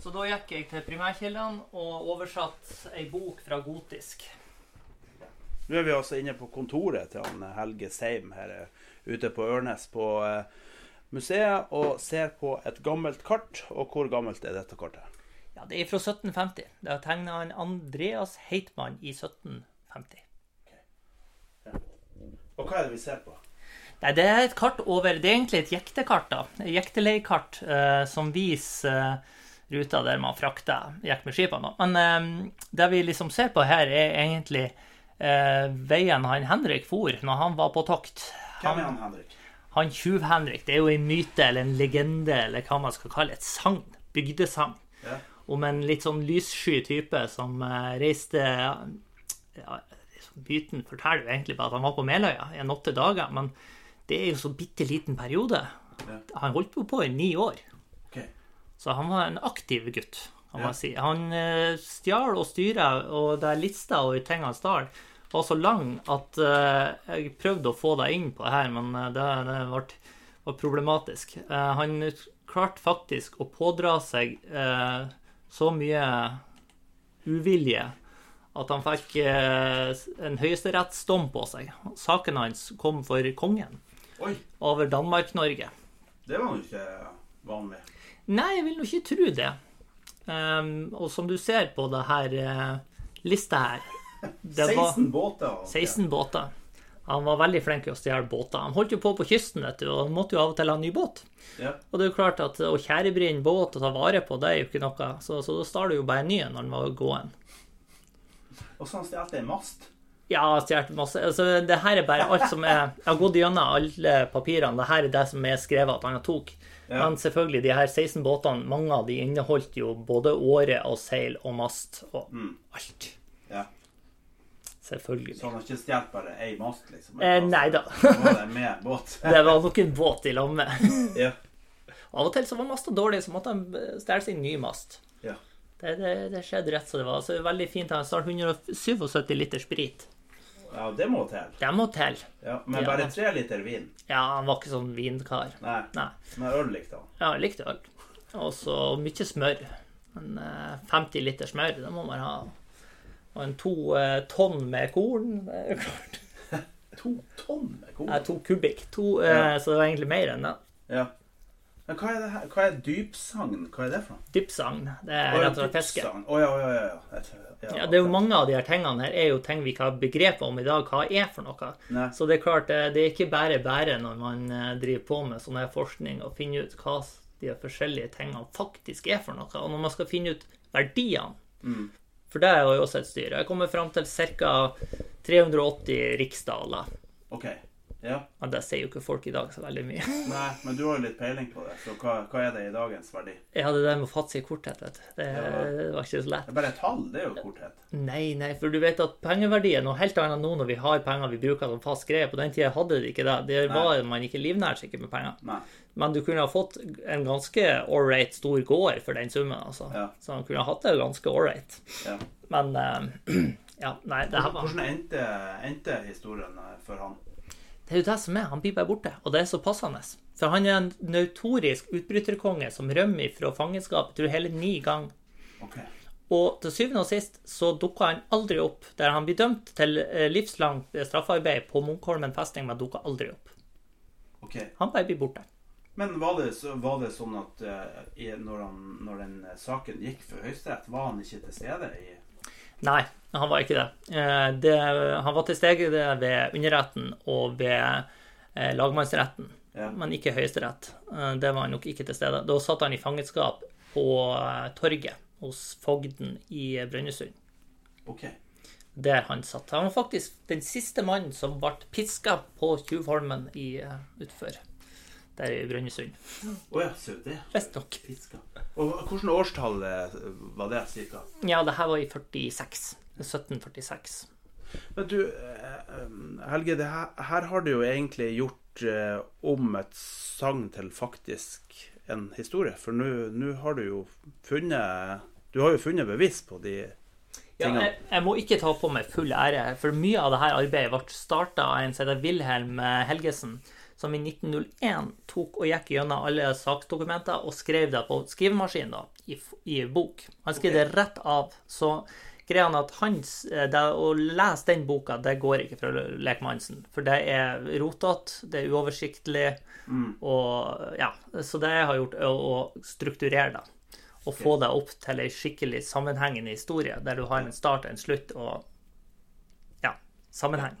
Så da gikk jeg til primærkildene og oversatt ei bok fra gotisk. Nå er vi altså inne på kontoret til han Helge Seim her eh, ute på Ørnes på eh, museet og ser på et gammelt kart. Og hvor gammelt er dette kartet? Ja, Det er fra 1750. Det er tegna en Andreas Heitmann i 1750. Og hva er det vi ser på? Nei, Det er et kart over Det er egentlig et jektekart. da. Jekteleiekart eh, som viser eh, ruta der man frakter gikk med skipene. Men eh, det vi liksom ser på her, er egentlig eh, veien han Henrik for når han var på tokt. Hvem er han Henrik? Han Tjuv-Henrik, det er jo en myte eller en legende eller hva man skal kalle et sagn. Bygdesagn. Ja. Om en litt sånn lyssky type som eh, reiste ja, liksom, Myten forteller jo egentlig bare at han var på Meløya i en åtte dager, men det er jo så bitte liten periode. Han holdt jo på i ni år. Så han var en aktiv gutt. kan Ja. si. Han eh, stjal og styra, og der lista over ting han stjal, var så lang at eh, jeg prøvde å få deg inn på det her, men eh, det, det ble, var problematisk. Han klarte faktisk å pådra seg så mye uvilje at han fikk en høyesterettsdom på seg. Saken hans kom for kongen Oi, over Danmark-Norge. det var han ikke vanlig. Nei, jeg vil nå ikke tro det. Um, og som du ser på det her uh, lista her det 16 var båter. Okay. 16 båter. Han var veldig flink til å stjele båter. Han holdt jo på på kysten, vet du, og han måtte jo av og til ha en ny båt. Ja. Og det er jo klart at å tjærebrenne båt og ta vare på, det er jo ikke noe. Så, så da stjal du jo bare en ny en når den var gåen. Og så han stjal en mast. Ja, stjålet masse. Altså, det her er bare alt som er Jeg har gått gjennom alle papirene. Det her er det som er skrevet at han tok. Ja. Men selvfølgelig, de her 16 båtene, mange av de inneholdt jo både åre og seil og mast og alt. Ja. Selvfølgelig. Så han har ikke stjålet bare ei mast, liksom? Eh, nei da. Det var nok en båt i lag med. ja. Av og til så var masta dårlig, så måtte han stjele sin ny mast. ja. Det, det, det skjedde rett som det var. Så det var veldig fint. Han har 177 liter sprit. Ja, det må til. Det må til. Ja, men bare tre liter vin. Ja, han var ikke sånn vinkar. Nei. Nei. Men øl likte han. Ja, han likte øl. Og så mye smør. En eh, 50 liter smør, det må man ha. Og en to eh, tonn med korn. Det er jo klart. To tonn med korn. Nei, to kubikk. To, eh, Ja. Så det var egentlig mer enn det. Ja. Men hva er det? Hva er dypsagn? Hva er det for noe? Dypsagn. Det er rett og slett fiske. Å ja, ja, ja. ja. Ja, Ja, det er jo mange av de her tingene her er jo ting vi ikke har begrep om i dag. Hva er for noe? Nei. Så det er klart, eh, det er ikke bare bare når man eh, driver på med sånn her forskning og finner ut hva de her forskjellige tingene faktisk er for noe. Og når man skal finne ut verdiene Mm. For det er jo også et styr. Jeg kommer fram til ca. 380 riksdaler. OK. Ja. Ja, det sier jo ikke folk i dag så veldig mye. Nei, men du har jo litt peiling på det, så hva, hva er det i dagens verdi? Hadde det med å fatte seg i korthet, vet du. Det var ikke så lett. Det er bare et tall, det er jo korthet. Nei, nei, for du vet at pengeverdi er noe helt annet nå når vi har penger vi bruker som fast greie. På den tida hadde de ikke det. Det var man ikke livnært sikkert med penger. Nei. Men du kunne ha fått en ganske ålreit stor gård for den summen, altså. Ja. Så man kunne ha hatt det ganske ålreit. Ja. Men uh, ja, nei, det her var Hvordan endte, endte historien eh, for han? Det er jo det som er. Han blir bare borte, og det er så passende. For han er en notorisk utbryterkonge som rømmer fra fangenskap jeg tror hele ni ganger. Okay. Og til syvende og sist så dukka han aldri opp der han blir dømt til eh, livslangt straffarbeid på Munkholmen festning, men dukka aldri opp. Okay. Han bare blir borte. Men var det, var det sånn at eh, når, han, når den eh, saken gikk for Høyesterett, var han ikke til stede i Nei, han var ikke det. Eh, det han var til stede ved underretten og ved eh, lagmannsretten, Ja. men ikke Høyesterett. Eh, det var han nok ikke til stede. Da satt han i fangenskap på torget hos fogden i Brønnøysund. OK. Der han satt. Han var faktisk den siste mannen som ble piska på Tjuvholmen i, utfor der i Brønnøysund. Å ja, ser du det? Visstnok. Og hvilket årstall eh, var det, cirka? Ja, det her var i 46. 1746. Men du, eh, Helge, det her, her har du jo egentlig gjort eh, om et sagn til faktisk en historie. For nå har du jo funnet Du har jo funnet bevis på de Ja, jeg, jeg må ikke ta på meg full ære, for mye av dette arbeidet ble starta av en som heter Wilhelm Helgesen, som i 1901 tok og gikk gjennom alle saksdokumenter og skrev det på skrivemaskin da, i, i bok. Han skrev det rett av. Så greia han at hans, eh, det å lese den boka, det går ikke fra lekmannsen. For det er rotete, det er uoversiktlig, og ja. Så det jeg har gjort, er å strukturere det. Og få det opp til ei skikkelig sammenhengende historie, der du har en start og en slutt og ja, sammenheng.